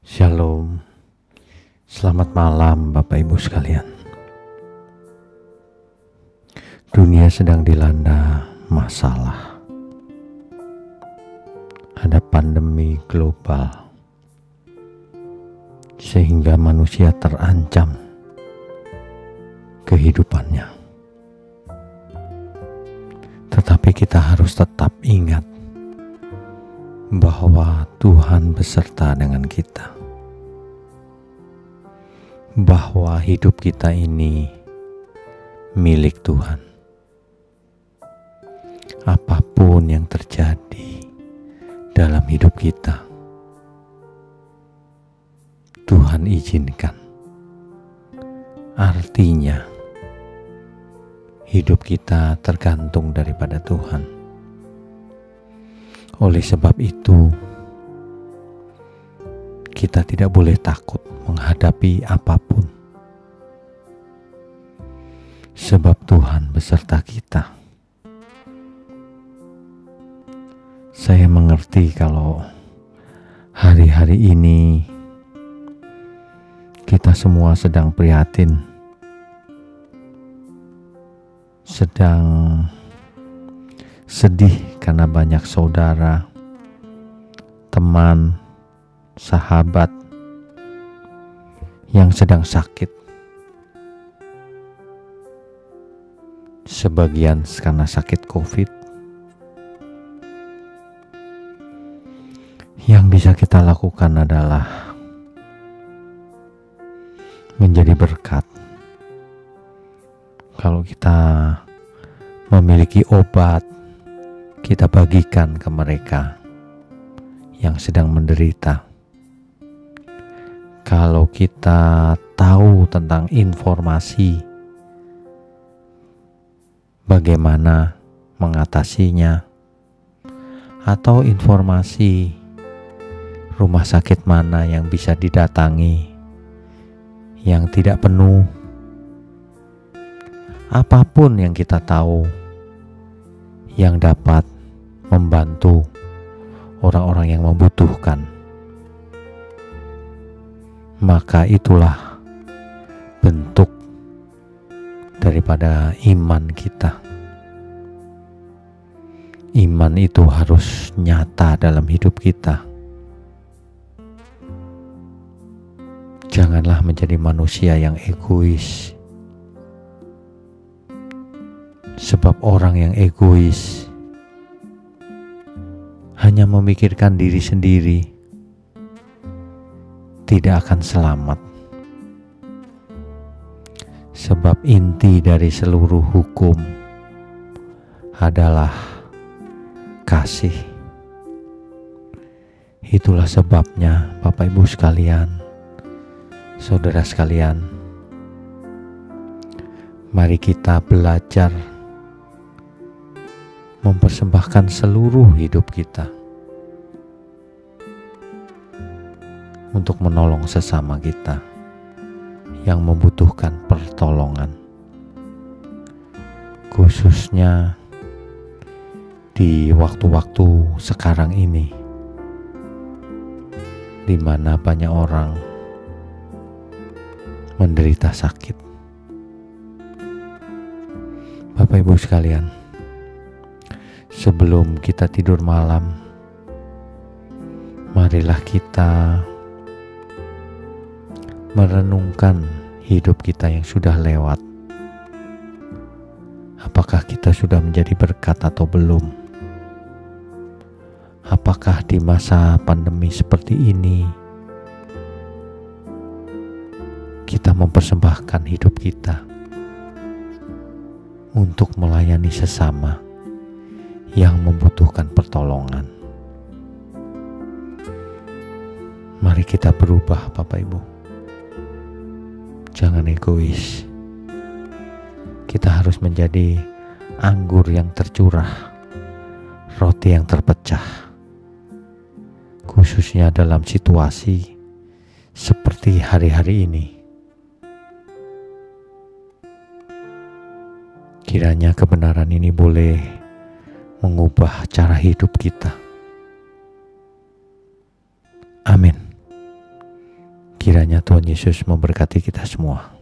Shalom. Selamat malam Bapak Ibu sekalian. Dunia sedang dilanda masalah. Ada pandemi global. Sehingga manusia terancam kehidupannya. Tetapi kita harus tetap ingat bahwa Tuhan beserta dengan kita, bahwa hidup kita ini milik Tuhan. Apa pun yang terjadi dalam hidup kita, Tuhan izinkan. Artinya, hidup kita tergantung daripada Tuhan oleh sebab itu, kita tidak boleh takut menghadapi apa pun, sebab Tuhan beserta kita. Saya mengerti kalau hari-hari ini kita semua sedang prihatin, sedang sedih karena banyak saudara, teman, sahabat yang sedang sakit. Sebagian karena sakit COVID. Yang bisa kita lakukan adalah menjadi berkat. Kalau kita memiliki obat kita bagikan ke mereka yang sedang menderita. Kalau kita tahu tentang informasi bagaimana mengatasinya, atau informasi rumah sakit mana yang bisa didatangi yang tidak penuh, apa pun yang kita tahu yang dapat membantu orang-orang yang membutuhkan. Maka itulah bentuk daripada iman kita. Iman itu harus nyata dalam hidup kita. Janganlah menjadi manusia yang egois Sebab orang yang egois hanya memikirkan diri sendiri, tidak akan selamat. Sebab inti dari seluruh hukum adalah kasih. Itulah sebabnya, Bapak Ibu sekalian, saudara sekalian, mari kita belajar mempersembahkan seluruh hidup kita untuk menolong sesama kita yang membutuhkan pertolongan, khususnya di waktu-waktu sekarang ini, di mana banyak orang menderita sakit. Bapak, ibu sekalian sebelum kita tidur malam, marilah kita merenungkan hidup kita yang sudah lewat. Apakah kita sudah menjadi berkat atau belum? Apakah di masa pandemi seperti ini kita mempersembahkan hidup kita untuk melayani sesama? yang membutuhkan pertolongan. Mari kita berubah, Bapak Ibu. Jangan egois. Kita harus menjadi anggur yang tercurah, roti yang terpecah, khususnya dalam situasi seperti hari-hari ini. Kiranya kebenaran ini boleh mengubah cara hidup kita. Kiranya Tuhan Yesus memberkati kita semua.